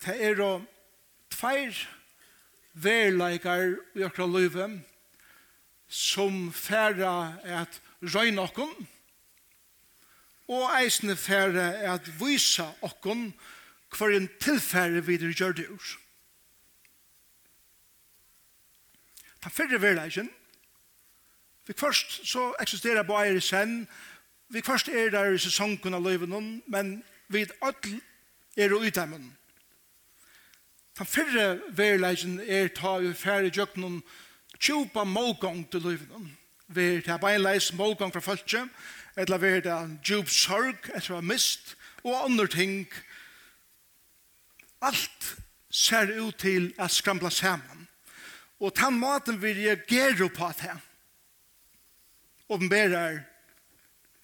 Det er jo tveir verleikar i okra løyve som færa at røyna okkon og eisne færa at vysa okkon hver en tilfære videre gjør det ur. Ta fyrre verleikken vi først så eksisterer på eier sen vi først er der i sesongen av løyven men vi ødel er utamen Ta fyrre verleisen er ta i færre jøkken tjupa målgång til livet. Vi er ta beinleis målgång fra fölkje, eller vi er ta djup sorg etter å ha mist, og andre ting. Alt ser ut til å skrambla saman. Og den maten vi reagerer på det her, åpenberer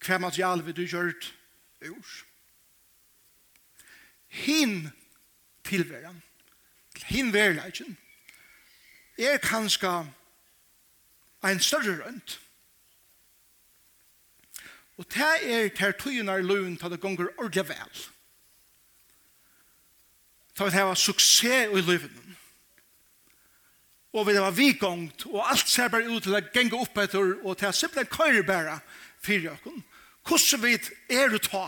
hva material vi du gjørt ur. Hinn tilværen hin verleikken er kanskje ein større rønt. Og det er ter tøyen er løven til det gonger ordentlig vel. Til at det var suksess i løven. Og vi var vikongt, og alt ser bare ut til å genge opp etter, og til at simpelthen køyre bare fyrir okken. Hvordan vi er å ta,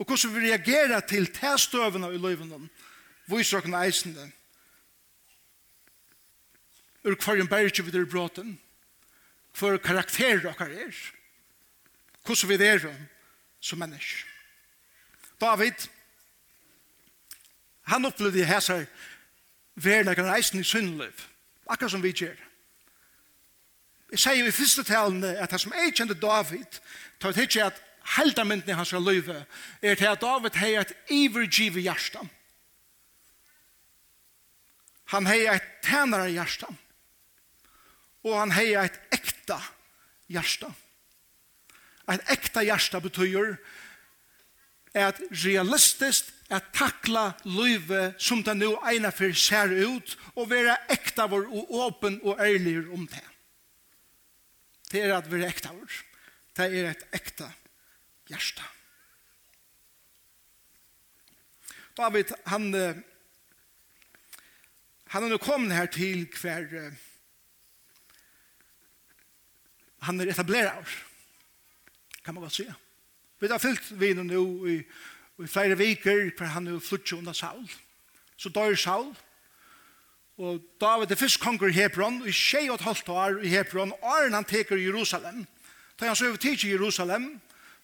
og hvordan vi reagerer til testøvene i løven, viser okken eisende. Ur hver en berge vi der bråten, hver karakter okkar er, hvordan vi er som mennesk. David, han opplevde hæsar verleggen eisen i syndløv, akkurat som vi gjør. Jeg sier i første talene at han som jeg kjente David, tar det ikke at heldermynden i hans løyve, er til at David har et ivergivet hjertet. Han hei eit tænare hjärsta. Og han hei eit ekta hjärsta. Eit ekta hjärsta betyr at realistiskt at takla løyve som det nå eina for ser ut og være ekta vår og åpen og ærlig om det. Det er at vi er ekta vår. Det er et ekta hjärsta. David, han han er nå kommet her til hver uh, han er etablerer kan man godt si vi har fyllt vi nå i, i flere viker hver han er flyttet under Saul. Så dør Saul. Og David er først konger i Hebron i tjej og et halvt år i Hebron og han teker i Jerusalem. Da han så over tid i Jerusalem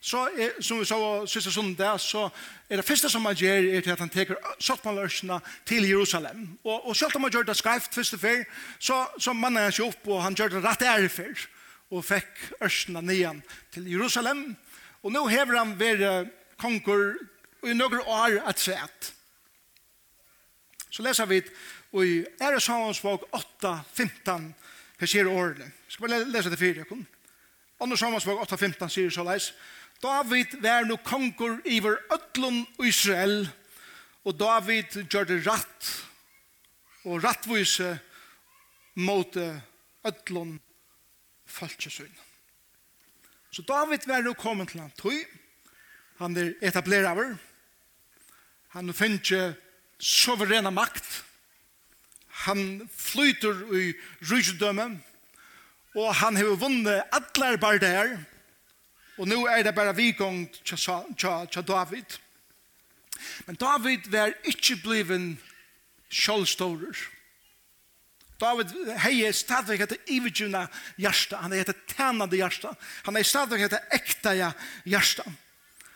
så er, som vi sa sista sundag, så er det første som han gjør er til at han teker saltmanlørsene til Jerusalem. Og, og selv om han gjør det skreft første fyr, så, så mannen han seg opp, og han gjør det rett ære fyr, og fikk ørsene nian til Jerusalem. Og nå hever han vært konger i noen år at sett. Så leser vi i Ære bok 8, 15, hva sier årene. Jeg skal bare lese det fire, kom. Anders Samans 8, 15 sier så leis, David var nu konkur iver ödlun Israel, og David gjør det ratt og rattvise mot ödlun falskesøyn. Så David var nu kommet til han tøy, han er etablerer, han finner suverena makt, han flyter i rysdømme, og han har vunnet atler bare der, Og nå er det bare vikong til David. Men David var ikke bliven kjølstårer. David hei stadig etter ivergjuna hjärsta. Han er etter tænande hjärsta. Han er stadig etter ekta hjärsta.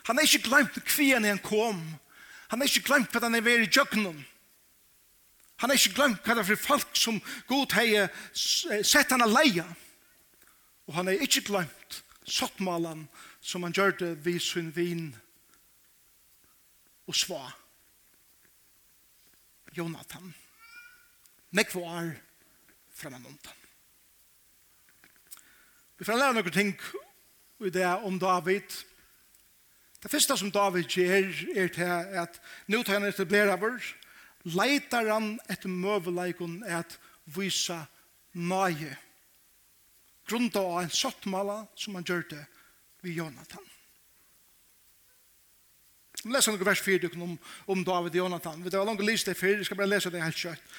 Han er ikke glemt kvien han kom. Han er ikke glemt hva han er ved i djøknum. Han er ikke glemt hva det er for folk som god hei sett han leia. Og han er ikke glemt sottmalen som han gjør det vid sin vin og sva. Jonathan nekva år framan undan. Vi får lære noen ting i det om David. Det første som David gjør er til at nå tar han etablerer vår leitar han etter møveleikon at visa nøye grunda av en sottmala som han gjør det ved Jonathan. Vi leser noen vers 4 om, om David og Jonathan. Vi var langt lyst det før, jeg skal bare lese det helt kjøtt.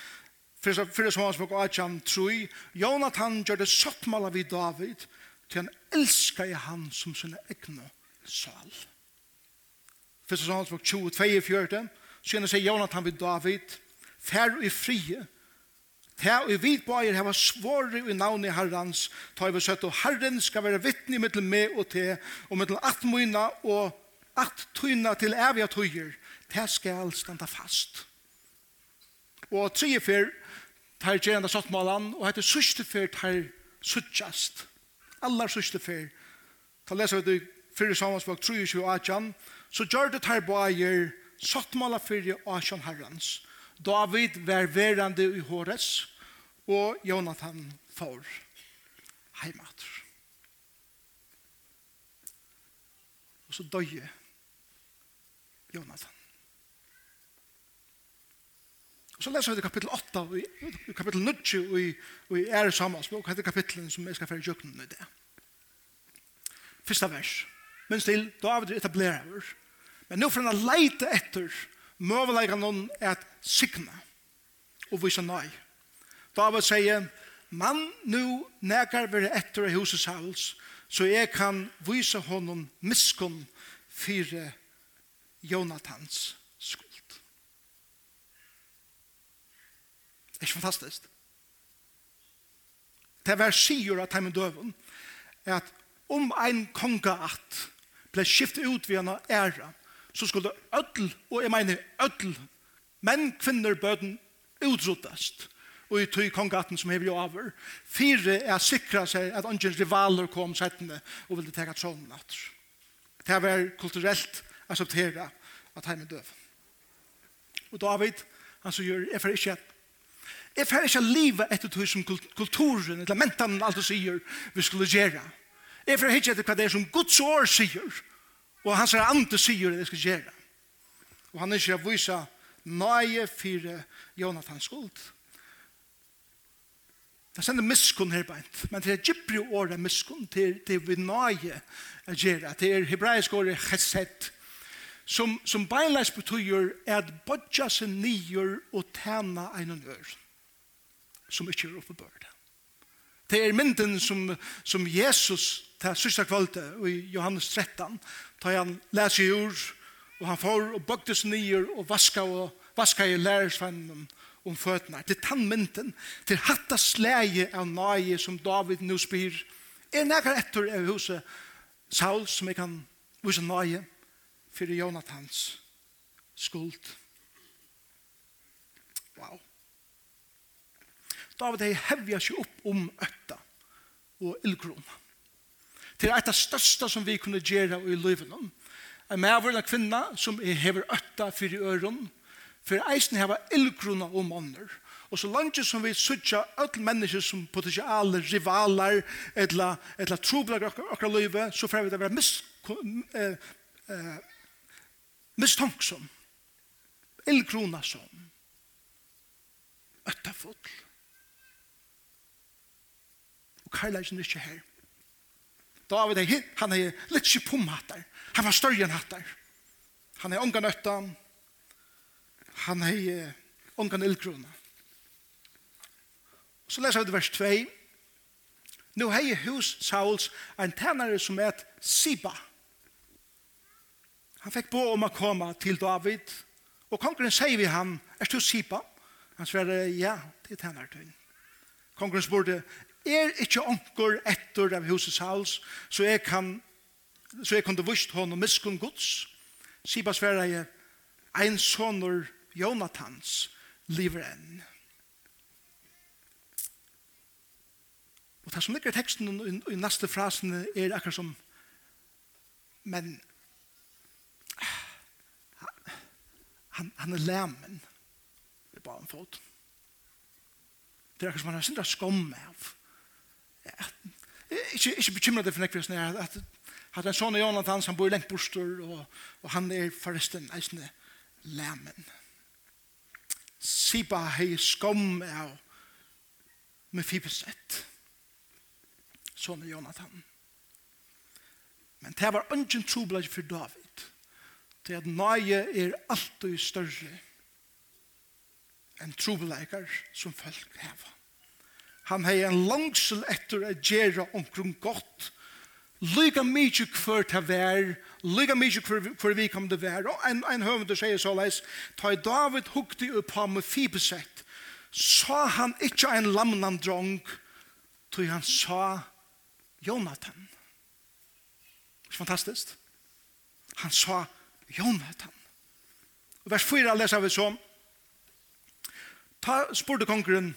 Fyrir som hans bok 18, 3. Jonathan gjør det sottmala ved David, til han elsker i han som sin egne sal. Fyrir som hans bok 22, 24. Så gjerne sier Jonathan ved David, fær i frie, Ta og på bøyer hava svore i navnet Herrens, ta i vi søtt, og Herren skal være vittne mittel meg og te, og mittel at moina og at tøyna til evige tøyer, ta skal standa fast. Og tre fyr, tar gjerenda sottmålan, og hette syste fyr tar suttjast. Allar syste fyr. Ta lesa vi det fyrir samansbok, 3 og 18, så gjør det tar bøyer sottmåla fyrir 18 herrens, David var verande i Hores, og Jonathan får heimat. Og så døye Jonathan. Og så leser vi kapittel 8 og i, kapittel 9 og i, og i ære sammanspråk heter kapittelen som jeg skal føre jøkken i det. Fyrsta vers. Men still, David etablerer. Men nå får han leite etter møvelegger noen er at sikne og vise nøy. David sier, man nu nekar være etter i huset Sauls, så jeg kan vise honom miskunn fire Jonathans skuld. Det er ikke fantastisk. Det var sier at heimen døven, at om ein konga ble skiftet ut ved en æra, så skulle ødel, og jeg mener ødel, menn, kvinner, bøden, utrotast. Og i tøy kongaten som hever jo over. Fire er sikra seg at ungen rivaler kom settende og ville teka tronen natt. Det er vært kulturelt akseptera at heimen døv. Og David, han som gjør, jeg får ikke Jeg får ikke livet etter tog som kulturen, eller mentan, alt alltid sier vi skulle gjøre. Jeg får ikke etter hva det er som Guds år sier. Og han er andre sier det jeg skal gjøre. Og han er ikke å vise nøye for Jonathans skuld. Det sender miskunn her beint, men det er gypri året miskunn til, til vi nøye å gjøre. Det er hebraisk året chesed, som, som beinleis betyr at bodja seg nyer og tæna ein og nør, som ikke er oppe børda. Det er mynden som, som Jesus til sista kvölde i Johannes 13, da han leser i ur, og han får og bøktes nyer og vaska og vaska i lærersvennen om føttene. Til tannmynten, til hatta slæge av nage som David nu spyr, er nekar etter av huset Saul som jeg kan vise nage for Jonathans skuld. Wow. David hei hevja seg opp om øtta og ildkrona til et av største som vi kunne gjøre i livet. En maver og kvinna som hever øtta for i øren, for eisen hever ildgrunna om ånder. Og så langt som vi sutja öll mennesker som potensiale rivaler, etla, etla trobler akkurat løyve, så får vi det være mis, eh, eh, mistanksom, ildgrunna som, øtta full. Og karlægen er ikke her. David er han er litt ikke hattar. Han var større enn hattar. Han er unga øttan. Han er ångan ildkrona. Så leser vi vers 2. Nu hei hus Sauls en tænare som et Siba. Han fikk på om å komme til David. Og kongren sier vi han, er du Siba? Han svarer, ja, det er tænartøyn. Kongren spurte, er ikke onker etter av huset Sauls, så jeg kan så jeg kunne vust hon og miskun gods. Siba sverre jeg, ein sonur Jonathans lever enn. Og det som ligger i teksten og i neste frasen er akkurat som men han, han er læmen i bare en fot. Det er akkurat som han har sindra skom av ikke, ikke bekymret det for nekvis at, at, at en sånn Jonathan som bor lengt bostor og, og han er forresten eisende læmen Siba hei skom av med fibesett sånn Jonathan men det var ungen trobladj for David til at nøye er alltid større enn trobladjar som folk hever Han hei en langsel etter å gjøre omkring godt. Lyga mykje kvør til vær, lyga mykje kvør vi kom til vær. Og en, en høvend høvende sier så leis, ta i David hukti upp uppa med fibesett, sa han ikkje en lamnan drong, tog han sa Jonathan. Det er fantastisk. Han sa Jonathan. Og vers 4 leser vi så. Ta spurte kongren,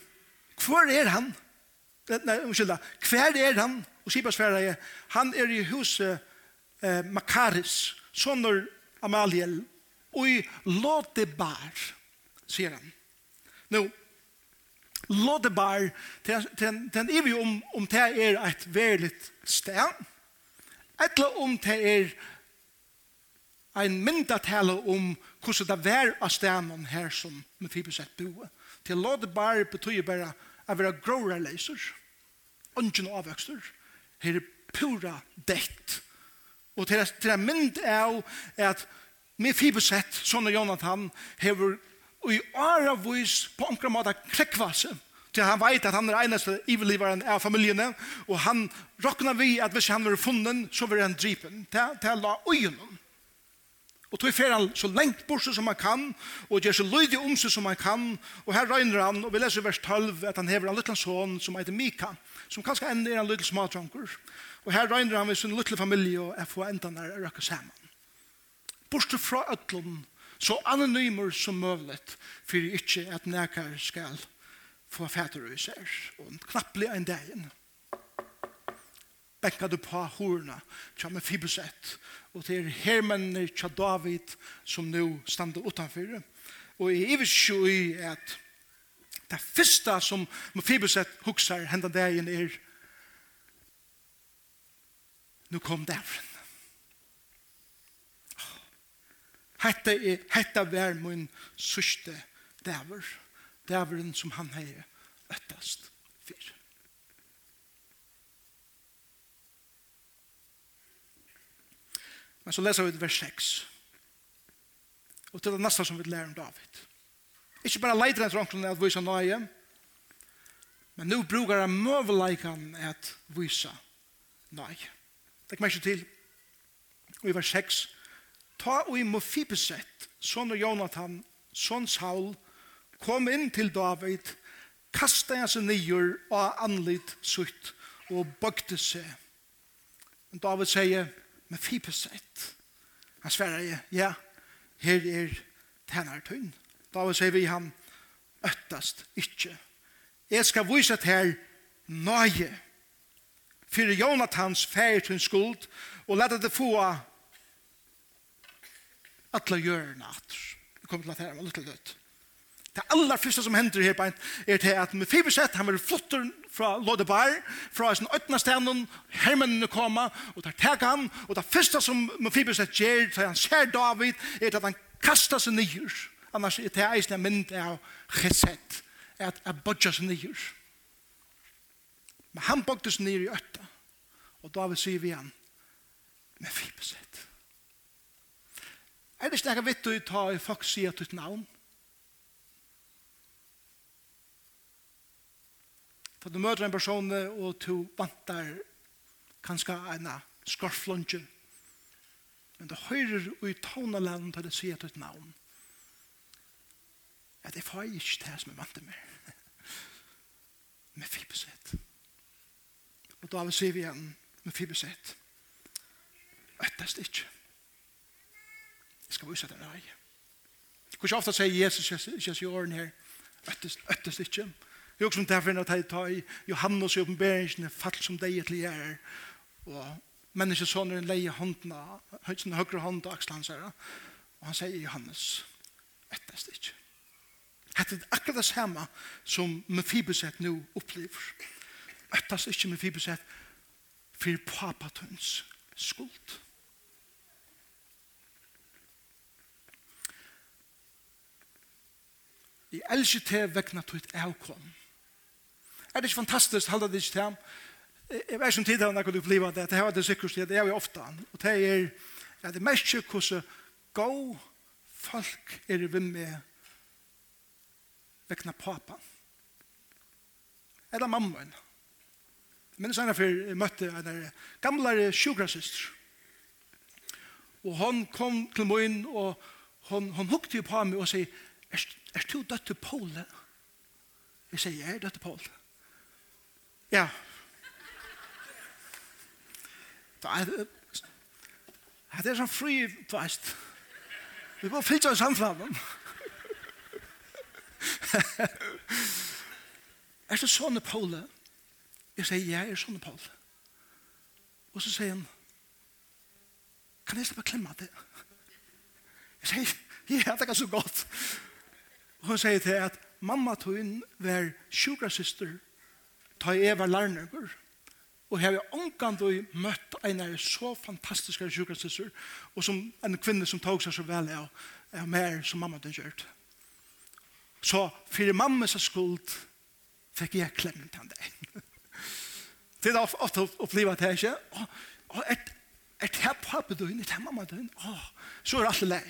hvor er han? Nei, umskylda. Hver er han? Og Sibas færre han er i huset eh, Makaris, sonur Amaliel, og i Lodebar, sier han. Nå, Lodebar, den er vi om, om det er et verligt sted, eller om det er ein myndatale om hvordan det var av stenen her som Mephiboset boer. Til Lodebar betyr bare at være gråre leiser, ungen avvøkster, her er pura dekt. Og til det mynd er at med fibersett, sånn og Jonathan, hever i åra vis på omkring måte krekva til han vet at han er eneste iveliveren av familiene, og han råkna vi at hvis han var funnen, så var han drypen. Det er la øynene. Og tog fer han så lengt bort som han kan, og gjør så lydig om seg som han kan, og her røyner han, og vi leser vers 12, at han hever en liten son som heter Mika, som kanskje enda er en liten smadranker. Og her røyner han med sin lille familie, og jeg får enda når jeg røkker sammen. Bort fra ødlån, så anonymer som mulig, for ikke at nækker skal få fæter i seg, og knapplig en dagen bekka du på horna, tja med fibusett, og det er hermennene tja David som nu standa utanfyr. Og i er ikke i at det fyrsta som Mefiboset huksar hendan dagen er nu kom dævren. Hetta er, hetta vær mun suste dæver. Dæveren som han heyr. øttast fyrir. Men så leser vi vers 6. Og til det neste som vi lærer om David. Ikke bare leiter han til omkring at vise nøye, men nå bruker han møveleikene at vise nøye. Det kommer ikke til. Og i vers 6. Ta og i Mofibeset, sånn og Jonathan, sånn Saul, kom inn til David, kastet han seg nye og anlitt sutt og bøkte seg. Men David sier, med fipesett. Han sverar, ja, her er tænartun. David sier vi han, øttast ikkje. Jeg skal vise til her nøye for Jonathans færtun skuld og lette det få atle gjøre natt. Vi kommer til at her var litt løtt. Det aller første som hender her beint er til at med Fibersett, han var flotter fra Lodebar, fra sin øtna stenen, hermennene koma, og der teg han, og det første som med Fibersett gjør, til han ser David, er at han kastar seg nyer. Annars er det eisen jeg mynd av Chesed, er at jeg bodja seg nyer. Men han bodja seg nyer i øtta, og David sier vi han, med Fibersett. Er det ikke noe vitt å ta folk sier til navn? Da du møter en person og du vantar kanskje en skorflunge. Men du hører i tånalen til det sier ditt navn. At det får ikke det som jeg vantar med. med fibersett. Og da vil vi igjen med fibersett. Øttest ikke. Jeg skal vise deg nøye. Hvor ofte sier Jesus, Jesus i årene her, øttest, øttest ikke. Øttest ikke Jeg som derfor at jeg tar i Johannes i oppenberingene, fall som deg til jeg Og menneskesåneren leie hånden, sin høyre hånd og akselen hans her. Og han sier Johannes, etter stikk. Hette er akkurat det samme som Mefiboset nå opplever. Etter stikk Mefiboset for papatøns skuld. Jeg elsker til vekkene til et avkom. Er det ikke fantastisk, halda det ikke til ham? Jeg vet ikke om tidligere når du blir det, det er det sikkert, det er jo ofte. Og det er, ja, det er mest ikke hvordan gå folk er vi med vekna papa. Eller mamma. Men det er sånn for jeg møtte en gamle sjukrasister. Og hon kom til min, og hon, hon hukte jo på meg og sier, er, er du døtt til Paule? Jeg sier, jeg er døtt til Paule. Ja. Da er det Det er sånn fri, du veist. Vi må fylle oss samfunnet. er det sånne Paule? Jeg sier, jeg er sånne Paule. Og så sier han, kan jeg slippe å klemme det? Jeg sier, ja, det er så godt. Og hun sier til at mamma tog inn hver sjukra syster ta i eva lærninger, og har vi omgang og møtt en av så fantastiske sjukrastisser, og som en kvinne som tog seg så vel av, er mer som mamma den gjør. Så for mammas skuld fikk jeg klemt han det. Det er ofte å oppleve det ikke, og, og et, et her pappa døgn, et her mamma døgn, så er alt lei.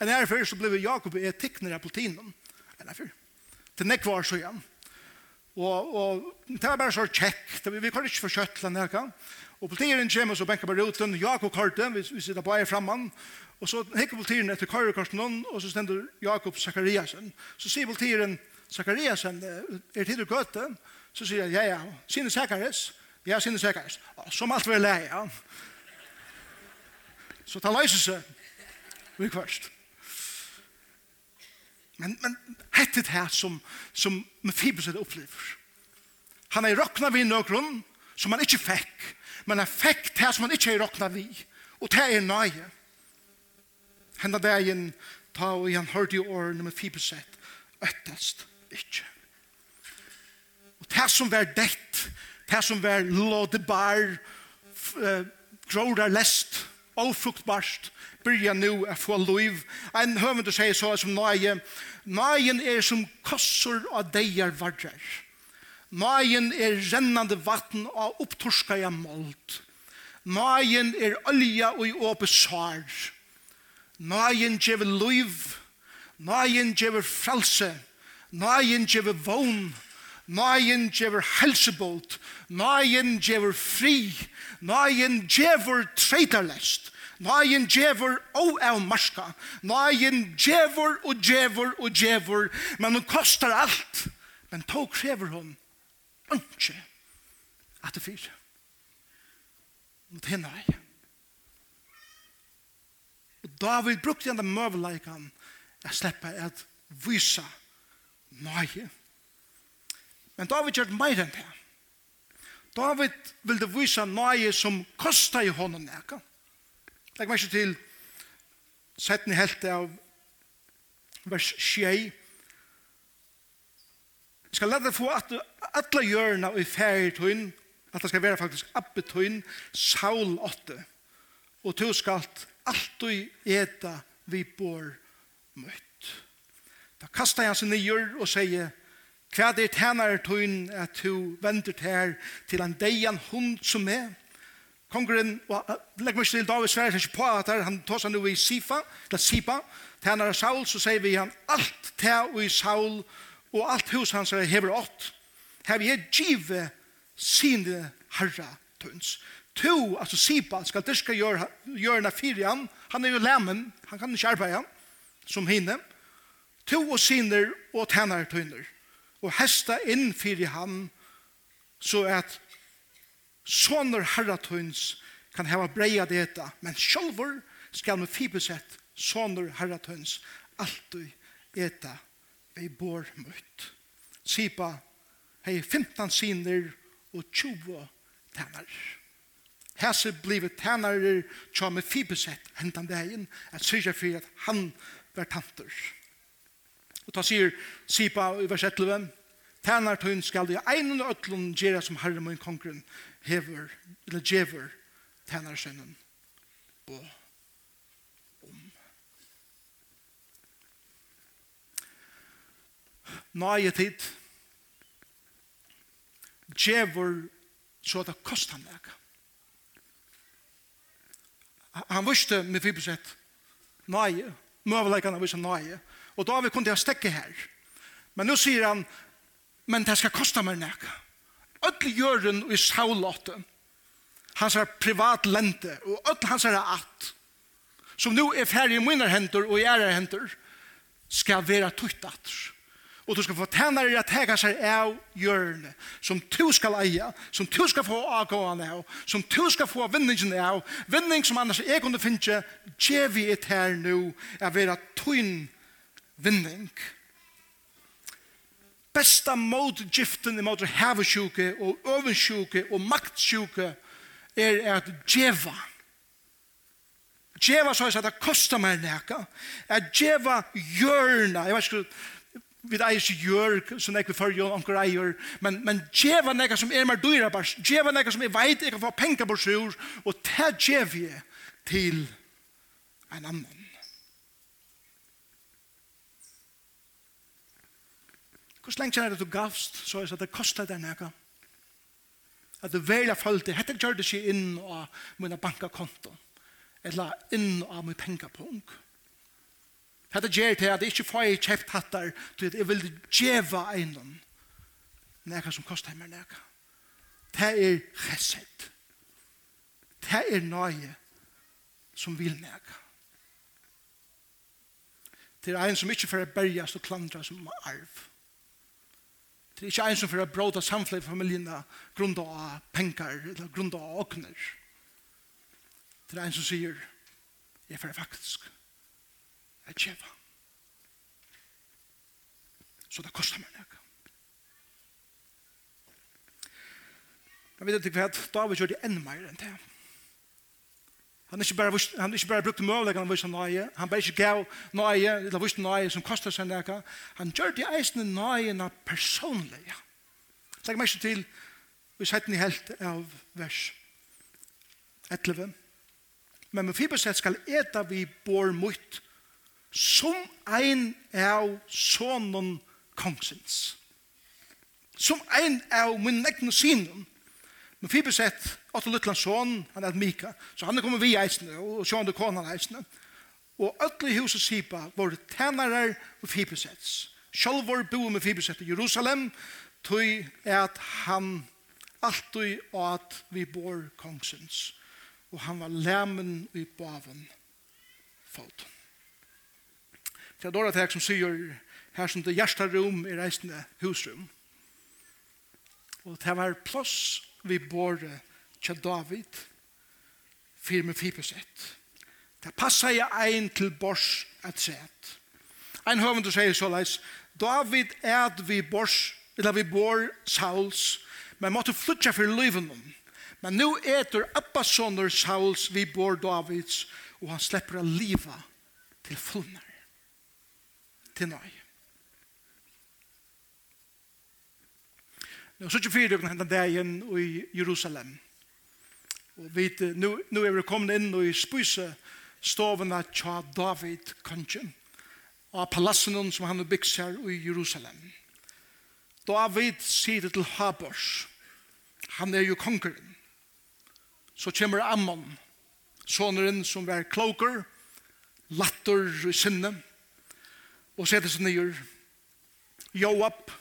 En her før så ble Jakob etikner av politinen, en her før. Til nekvar så igjen. Og, og det var bare så kjekk. Vi, vi kan ikke få kjøttlen her, kan? Og politieren kommer så benker på ruten. Jakob Korte, vi, vi sitter på eier framman. Og så hikker politieren etter Kårekorsen og så stender Jakob Zakariasen. Så sier politieren, Zakariasen, er tid du gøte? Så sier jeg, ja, ja, sinne Zakaris. Ja, sinne Zakaris. Som alt var leia. Så ta løse seg. Vi kvarst. Men, men hette det her som, som Mephibus opplever. Han er råkna vid nøkron som han ikke fikk, men han fikk det som han ikke er råkna vid, og det er nøye. Henda dagen ta og han hørte i årene med Fibuset, øttast ikke. Og det som var dett, det som var lådebar, grådar lest, ofruktbarst, byrja nu a få loiv. Ein å sier så som nøye, nøyen er som kossor av deier varrer. Nøyen er rennande vatten av opptorskaja målt. Nøyen er olja og i åpe sår. Nøyen gjever loiv. Nøyen gjever frelse. Nøyen gjever vogn. Nøyen gjever helsebolt. Nøyen gjever fri. Nøyen gjever treitarlest. Nøyen djevor og av marska. Nøyen djevor og djevor og djevor. Men hun kostar alt. Men tog krever hun. Ønske. At det fyr. Mot henne ei. Og David brukte henne møveleikan. Jeg slipper at vysa nøye. Men David gjør mer enn det. David ville vysa nøye som kostar i hånden eka. Legg meg ikke til setten i helte av vers 6. Jeg skal lade få at alle hjørna og i ferie tøyn, at det skal være faktisk abbe tøyn, saul 8. og to skal alltid eta vi bor møtt. Da kastar han seg nyer og sier, hva er det tjener tøyn at du venter til her til en deian hund som er? Kongren, legg meg til David Sverre, ikke på at han tar seg nå i Sifa, eller Sipa, til han er Saul, så sier vi han, alt til og i Saul, og alt hos hans er hever ått, her vi er give sine herra tøns. To, altså Sipa, skal dyrka hjørna fire han, han er jo lemmen, han kan ikke arbeide han, som henne, to og siner og tenner tøyner, og hesta inn fyrir han, så at soner herratøyns kan hava breia det men sjolvor skal med fibesett soner herratøyns alltid eta ei bor møtt. Sipa hei 15 siner og 20 tænar. Hese blivet tænarer tja med fibesett hentan vegin at syrja fyrir at han var tanter. Og ta sier Sipa i vers 11, tænar tøyn skal i ein og øtlun gjera som herre min kongren hever, eller djever tænar sønnen og om. Nøye tid djever så det kost han meg. Han visste med fibersett nøye, møvelegene visste nøye, og da har vi kunnet jeg stekke her. Men nå sier han, men det skal koste meg nek. Öll gjøren i saulåten, hans er privat lente, og øtl hans er at, som nu er ferdig i mine hendur og i ære hendur, skal vera tutt at. Og du skal få tænare i at hega seg av hjørne, som du skal eie, som du skal få avgående av, som du skal få vinningen av, vinning som annars jeg kunne finne, djevi et her nu, er være tøyn vinning. Vinning besta mot giften i imot hevesjuke og øvensjuke og maktsjuke er at djeva. Djeva så at det kostar meg neka. At djeva hjørna. Jeg vet ikke, vi er ikke hjørg, som jeg vil følge om anker eier, men, men djeva neka som er mer dyra bars. Djeva neka som jeg vet jeg kan få penger på sjur, og ta djev til en annan. Hvor lenge kjenner det du gavst, så er det at det kostet deg nega. At du velja følte, hette gjør det ikke inn av mine bankakonto, eller inn av min pengapung. Hette gjør det at jeg ikke får jeg kjeft hattar, til at jeg vil djeva einan nega som kostet meg nega. Det er chesed. Det er nøye som vil nega. Det er en som ikke får bergjast og klandra som arv. Det er ikke en som for bråta samfunnet i familien grunn av penger eller grunn av åkner. Det er en som sier, jeg får faktisk jeg kjeva. Så det kostar meg noe. Men vet du hva, David gjør det enn mer enn det. Han ikke bare, han ikke bare brukte møvleggene han viste nøye. Han bare ikke gav nøye, eller viste nøye som kostet seg nøye. Han gjør det eisende nøyene personlige. Legg meg ikke til, vi setter den helt av vers 11. Men med fiberset skal eta vi bor mot som ein av sonen kongsins. Som ein av min egne synen. Men Fibeset, åtte Lutland son, han er Mika, så han er kommet vi eisne, og sjående konan eisne. Og alle i huset Sipa var tænarar og Fibesets. Sjálf var bo med Fibeset i Jerusalem, tog at han alltid at vi bor kongsens. Og han var lemen i baven fot. Det er dårlig som sier her som det hjertet rom i reisende husrum. Og det var plass vi båre til David, fire med fipesett. Det passer jeg ein til bors et sett. Ein høvende sier så leis, David er vi bors, eller vi bor Sauls, men måtte flytja for livet Men nu etter Abbasoner Sauls vi bor Davids, og han slipper å liva til fullner. Til nøye. Og så ikke fyrir dere hentan dagen i Jerusalem. Og vi, nu, nu er vi kommet inn i spyse stovene tja David kanskjen av palassen som han har bygd seg i Jerusalem. David sier det til Habors. Han er jo kongeren. Så kommer Ammon, soneren som er kloker, latter i sinne, og setter seg nyer. Joab,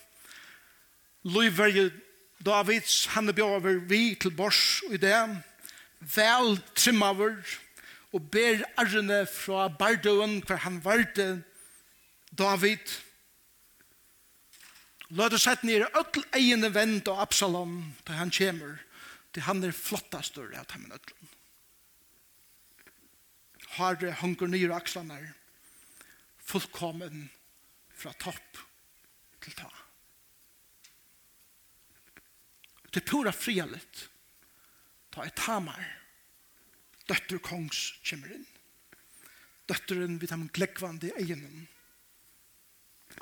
Løyverje Davids, han er bjøver vi til bors i det, vel trimmaver, og ber arrene fra bardøen hver han varte David. Løyde sett nere øtl egene vend av Absalom da han kommer, til han er flottast av dem øtlen. Har Harre hunker nye akslene, fullkommen fra topp til tak. Det er pura frialet. Ta et tamar. Døtter kongs kommer inn. Døtteren vid dem gleggvande egenen.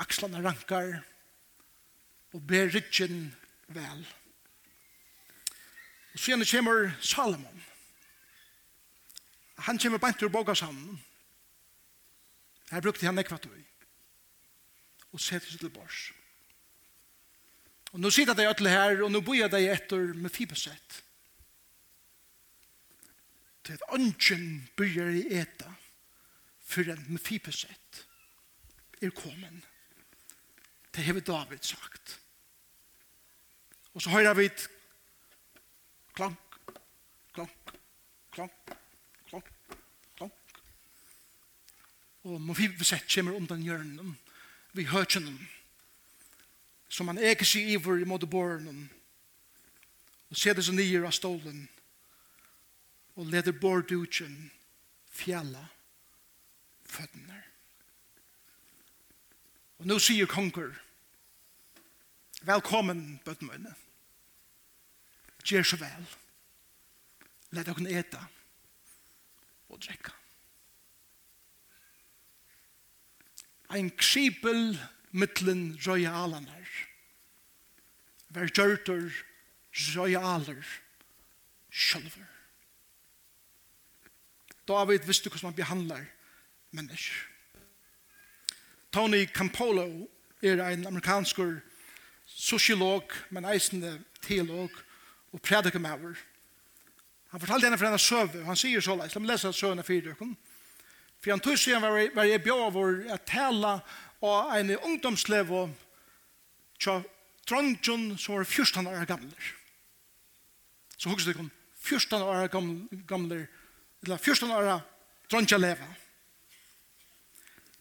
Akslene rankar og ber ryggen vel. Og så gjerne kommer Salomon. Han kommer bant ur bogasamnen. Her brukte han ekvatoi. Og setter seg til bors. Og nå sitter de alle her, og nå bor de etter med fibersett. Til at ønsken begynner i eta, for en med fibersett er kommet. Det har David sagt. Og så hører vi et klank, klank, klank, klank, klank. Og med Mofibuset kommer undan hjørnen, vi hører ikke noen som han eker seg iver i måte båren og seder seg nye av stolen og leder bort utjen fjalla føttene. Og nå sier konger velkommen bøttmøyne gjør så vel. Let dere ete og drekke. ein kripel mittlen røye alanar. Vær gjørter røye aler sjølver. David visste hvordan man behandler mennesker. Tony Campolo er ein amerikansk sociolog, men eisende teolog og predikamaur. Han fortalte henne for henne søve, og han sier så leis, la meg lese søvene for døkken. For han tog siden var jeg bjør over å tale og en ungdomslev og tja dronjon som var 14 år gamle. Så hugsa det kom 14 år gamle eller 14 år dronja leva.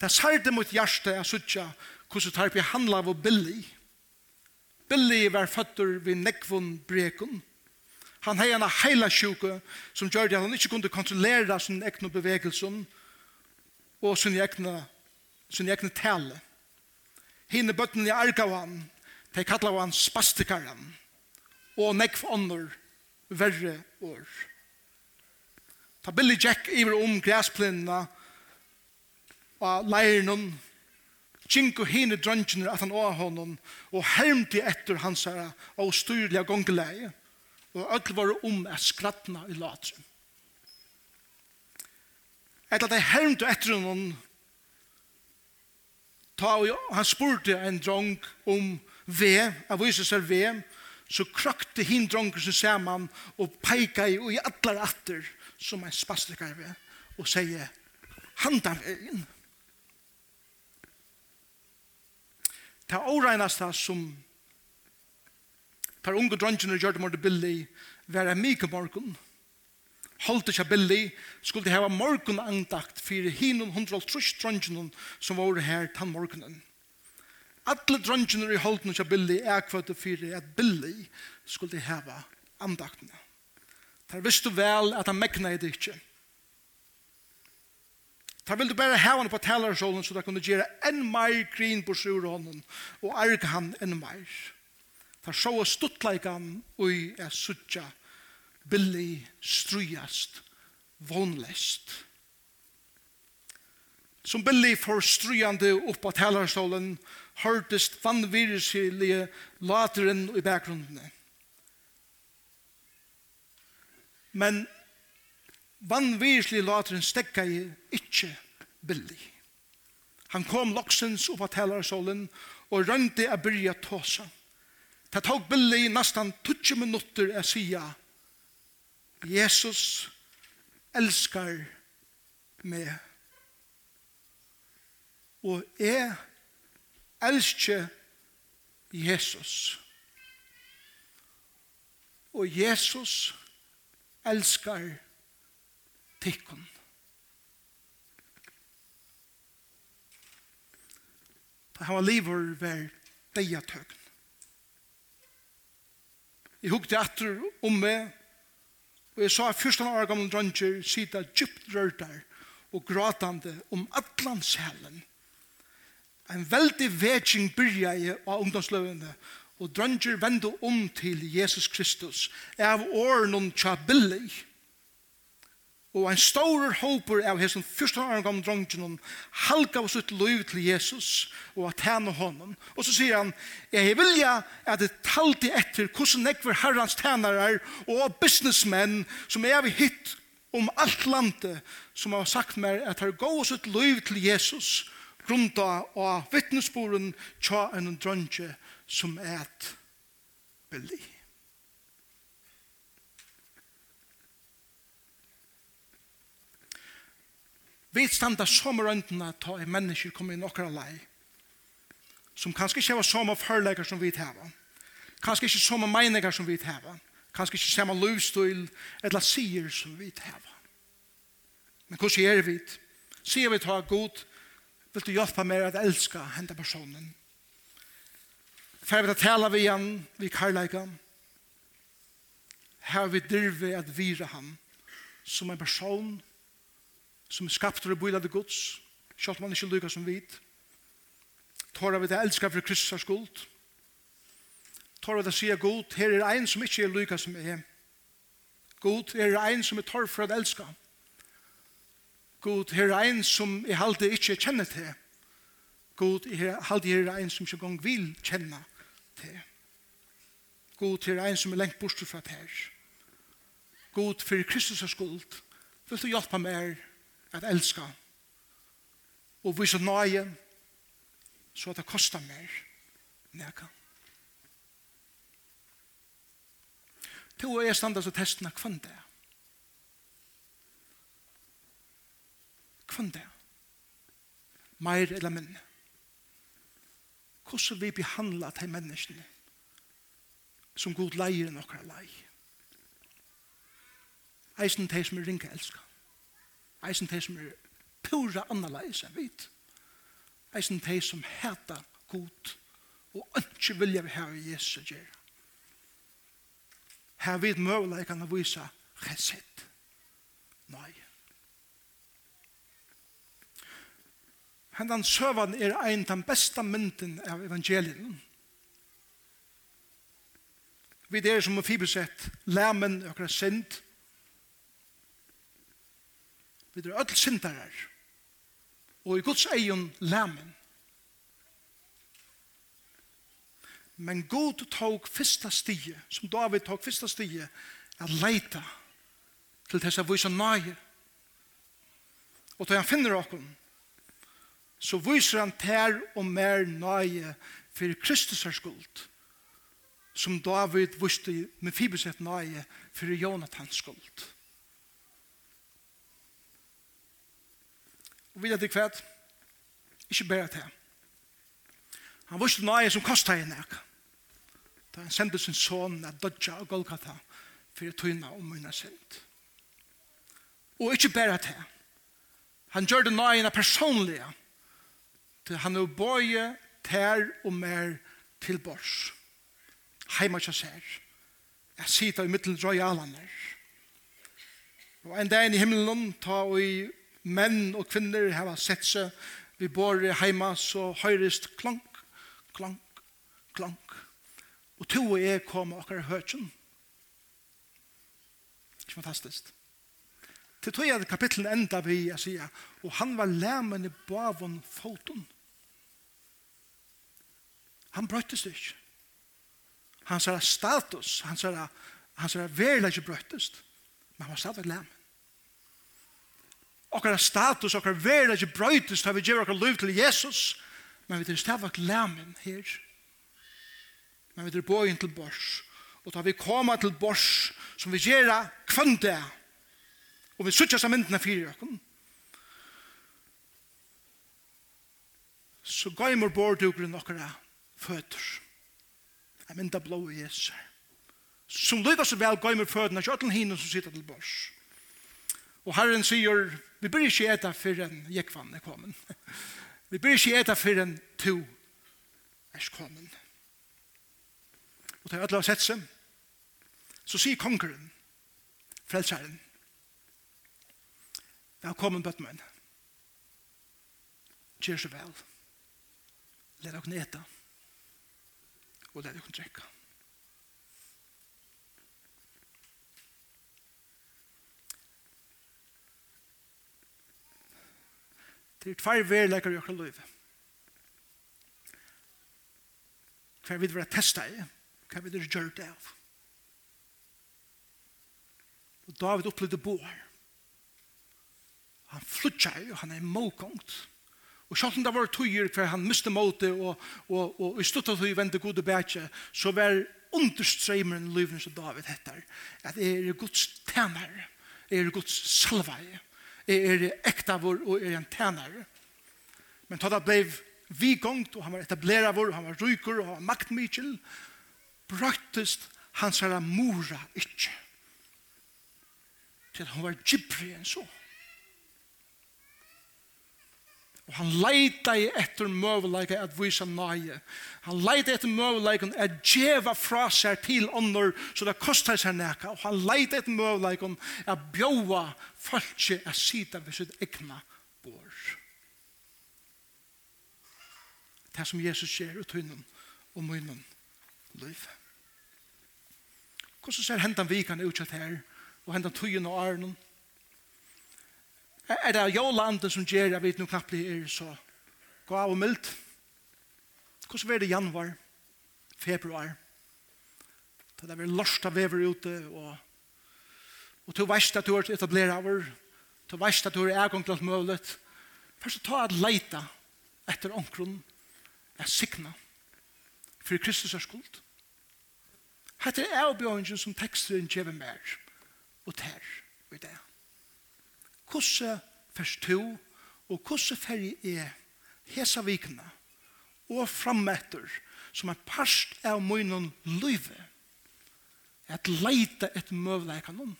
Det særde mot hjertet jeg suttja hvordan tar vi handla av Billy. Billy var føtter ved nekvun brekun. Han hei en heila sjuke som gjør det at han ikke kunne kontrollera sin egnu bevegelsen og sin egna sin egen tale. Hine bøttene i Argavan, de kallar han spastikaren, og nekv ånder, verre år. Ta Billy Jack iver om græsplinna, og leirnen, Kinko hine drøntjene at han åh honom, og hermte etter hans her, og styrlige gongeleie, og ødel var om at skrattna i latrum. Etter at jeg hermte etter honom, ta og han spurte en drong om ve, av vise seg ve, så krakte hin drongen seg saman og peika i og i atler atter som en spastikar ved og sier handan veien ta åregnasta som tar unge drongen og gjør det mordet billig være mye morgen holdt ikke billig, skulle de ha morgen andakt for hinnom hundre og trus drøngjennom som var her til morgenen. Alle drøngjennom i holdt ikke billig er kvart og for at billig skulle de ha andaktene. Der visste vel at han mekna i det ikke. Der ville du bare hava han på talersolen så der kunne gjøre enn meir grin på sjur hånden og arga han enn meir. Der sjå stuttleikan og jeg suttja billig, strujast, vonlest. Som billig for strujande opp av talerstolen hørtest vanvirselige lateren i bakgrunnen. Men vanvirselige lateren stekka i ikkje billig. Han kom loksens opp av talerstolen og rønte a byrja tåsa. Det tok billig i nesten 20 minutter å sige Jesus elskar meg. Og jeg elsker Jesus. Og Jesus elskar tikkun. Da han var livor ver deia tøkken. Jeg hukte etter om meg Og jeg sa 14 år gamle dronjer sida djupt rørtar og gråtande om atlan sjælen. En veldig vetsing byrja i av ungdomsløvene og dronjer vende om til Jesus Kristus. Jeg av åren om tja billig. Og en stor håper av hesson første åren gammel dronjen om halka oss ut liv til Jesus og at tjene honom. Og så sier han, jeg vilja at det talte etter hvordan jeg herrans herrens tjenere og businessmenn som jeg vi hitt om alt landet som har sagt meg at her gå oss ut liv til Jesus grunda av vittnesboren tja en dronje som er et billig. Vi standa som røyndene ta i mennesker kommer inn okra lei. Som kanskje ikke var som av hørleger som vi tar. Kanskje ikke som av meininger som vi tar. Kanskje ikke samme lovstil eller sier som vi tar. Men hvordan er vi? Sier vi ta god, vil du hjelpe meg at elska henne personen? Fær vi ta tala vi igjen, vi karlæga. Her vi dirve at vire han som en person som som er skapt og bøylande gods, selv man ikke lykker som vit. Tåra vi det elskar for Kristus skuld. Tåra vi det sier god, her er ein som ikke er lykker som er. God, her er ein som er torr for å elska. God, her er ein som er halde ikke kjenner til. God, her halde her er ein som ikke gong vil kjenne til. God, her er ein som er lengt bort fra det her. God, for Kristus er skuld. Vil du hjelpe meg at elska. Og vi så nøye, så at det kostar mer neka. To og jeg standa så testene kvann det. Kvann det. Meir eller minne. Hvordan vi behandla de menneskene som god leier nokra leie eisen de som er ringa elska. Eisen de som er pura annerleis enn vit. Eisen de som heta god og ikke vilja vi her i Jesu gjer. Her vid møvleikan å vise chesed. Nei. Hendan søvan er ein den besta mynden av evangelien. Vi er som Fibus sett, læmen og synd, Vi er öll syndarar. Og i Guds egen lämen. Men God tog fyrsta stige, som David tog fyrsta stige, at leita til dessa vysa nøye. Og da han finner okkur, så viser han ter og mer nøye for Kristus er skuld, som David viste med fiberset nøye for Jonathans skuld. Og vilja til kvæt, Ikke bare til. Han vurste nøye som kosta henne. Da han sendte sin son at dodja og Golgata for fyrir tøyna og munna sind. Og ikke bare til. Han gjør det nøye henne personlige. Til han er bøye, tær og mer til bors. Heima kja ser. Jeg sitter i mittelen røyalaner. Og en dag i himmelen, ta og i menn og kvinner hava sett seg vi bor heima så høyrest klank, klank, klank. Og to og jeg kom og akkurat høytjen. Ikke fantastisk. Til tog jeg kapitlen enda vi jeg sier, og han var læmen i bavon foton. Han brøttes det ikke. Han sa status, han sa, han sier ikke brøttes, men han var stadig læmen okkar status, okkar verden ikke brøytes da vi gjør okkar liv til Jesus, men vi er stavak lamen her. Men vi er bøyen til bors. Og da vi kommer til bors, som vi gjør kvann og vi suttjer seg myndene fyrir okken, så gaimer bordugren okkara føtter. Jeg mynda blå i Jesu. Som lykkar så vel gaimer føttene, ikke ötlen hinen som sitter til bors. Og Herren sier, Vi bør ikke eta før en jekvann er kommet. Vi bør ikke eta før en to er kommet. Og til alle har sett seg, så sier kongeren, frelseren, Velkommen, bøttmenn. Gjør så vel. Led dere neta. Og led dere drekka. Det er tvær verleikar i okra løyve. Hva vil være testa i? Hva vil være gjørt av? Og David opplevde boar. Han flutja i, han er målgångt. Og sjálf det var tøyer hver han miste måte og, og, og, og i stuttet tøy vende gode bætje, så var understreimeren løyven som David hettar, at er Guds tænare, er Guds salvaje, er, er ektavor og er en tænare. Men da blei vi gongt, og han var etableravor og han var rykur, og han var maktmikil, brøttest hans herra mora ikkje. Til han var gypri enn sånn. Og han leita i etter møveleika at vise nøye. Han leita etter møveleika at djeva fra seg til ånder så det kostar seg neka. Og han leita etter møveleika at bjóa falskje at sida ved sitt egna bor. Det som Jesus skjer ut hunden og munnen liv. Hvordan ser hendan vikan utsatt her og hendan tøyen og arnen er det jo landet som gjør, jeg vet noe knappt det er så gå av og mildt. Hvordan var det januar, februar? Da det var lorsta vever ute, og, og to veist at du har etableret over, to veist at du har egon til alt mulig. Først ta et leita etter omkron, er sikna, for Kristus er skuld. Hette er avbjøringen som teksten kjever mer, og ter, og i det hvordan først to, og hvordan ferdig er hesa vikene, og frametter, som er parst av munnen løyve, at leite et møvleikanon,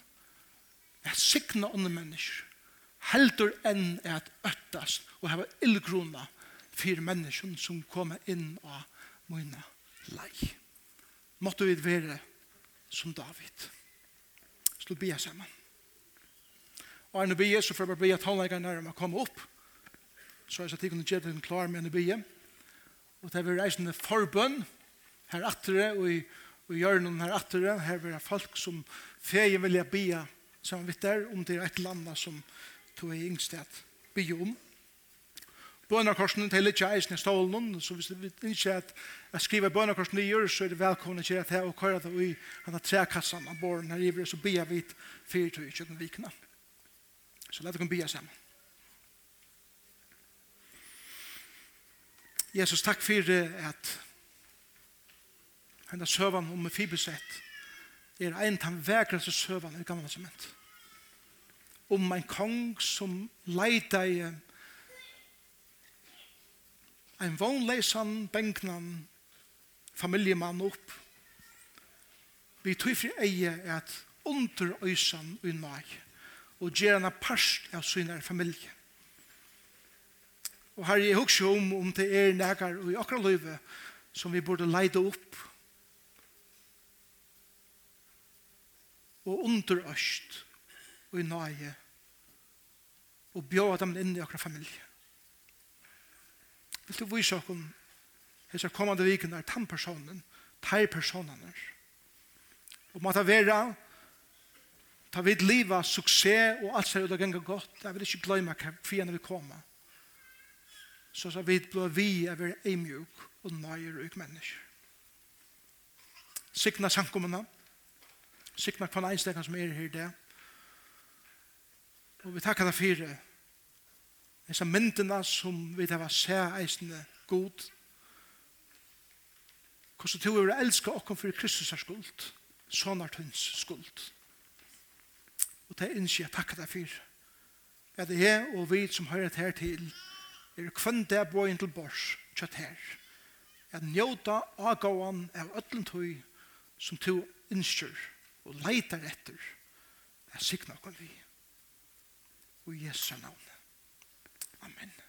at sikna andre mennesker, heldur enn at øttast og hava illgrona fyrir mennesken som koma inn av mine lei. Måtte vi være som David. Slå bia saman. Og en bie, så får jeg bli at håndleggeren når man kommer opp. Så jeg sa til kunne gjøre den klar med en bie. Og det er vi reisende forbønn her attere, og i, og i hjørnen her attere, her er folk som feien vilja bie sammen vidt der, om det er et land som tog i yngstet bie om. Bønakorsen til litt eisen i stålen, så hvis vi ikke at jeg skriver bønakorsen i gjør, så er det velkomne til at jeg og kører det i han har av båren her i så bia vi fyrt og i kjøkken vikene. Så la dere bia sammen. Jesus, takk for at henne søvann om Mephiboset er en av vekreste søvann i gamle testament. Om en kong som leida i en vognleisan, benknan, familjemann opp. Vi tog for eie at under øysan og nøye og gjør henne parst av sin familie. Og her jeg også om om det er nægar og i akkurat løyve som vi burde leide opp og under øst og i nøye og bjør dem inn i akkurat familie. Vil du vise oss om hesa kommande viken er tannpersonen, personen. Og måtte være Ta vid liva, suksess og alt ser ut og ganga godt. Jeg vil ikke glemme hva fiender vil komme. Så så vid blå vi er veldig eimjuk og nøyer og mennesker. Sikna sankommene. Sikna kvann einstekan som er her det. Og vi takkar deg fire. det. Disse myndene som vi tar var sær eisende god. Hvordan du å elska okkom for Kristus er skuld. Sånn er tønns skuld. Skuld. Og det er ikke jeg takker deg for. At jeg og vi som hører det her til, er kvann det er bøyen til bors, kjøtt her. At njøta avgåan av ødlentøy som to innskjør og leitar etter. Jeg sikna oss vi. Og i Jesu navn. Amen.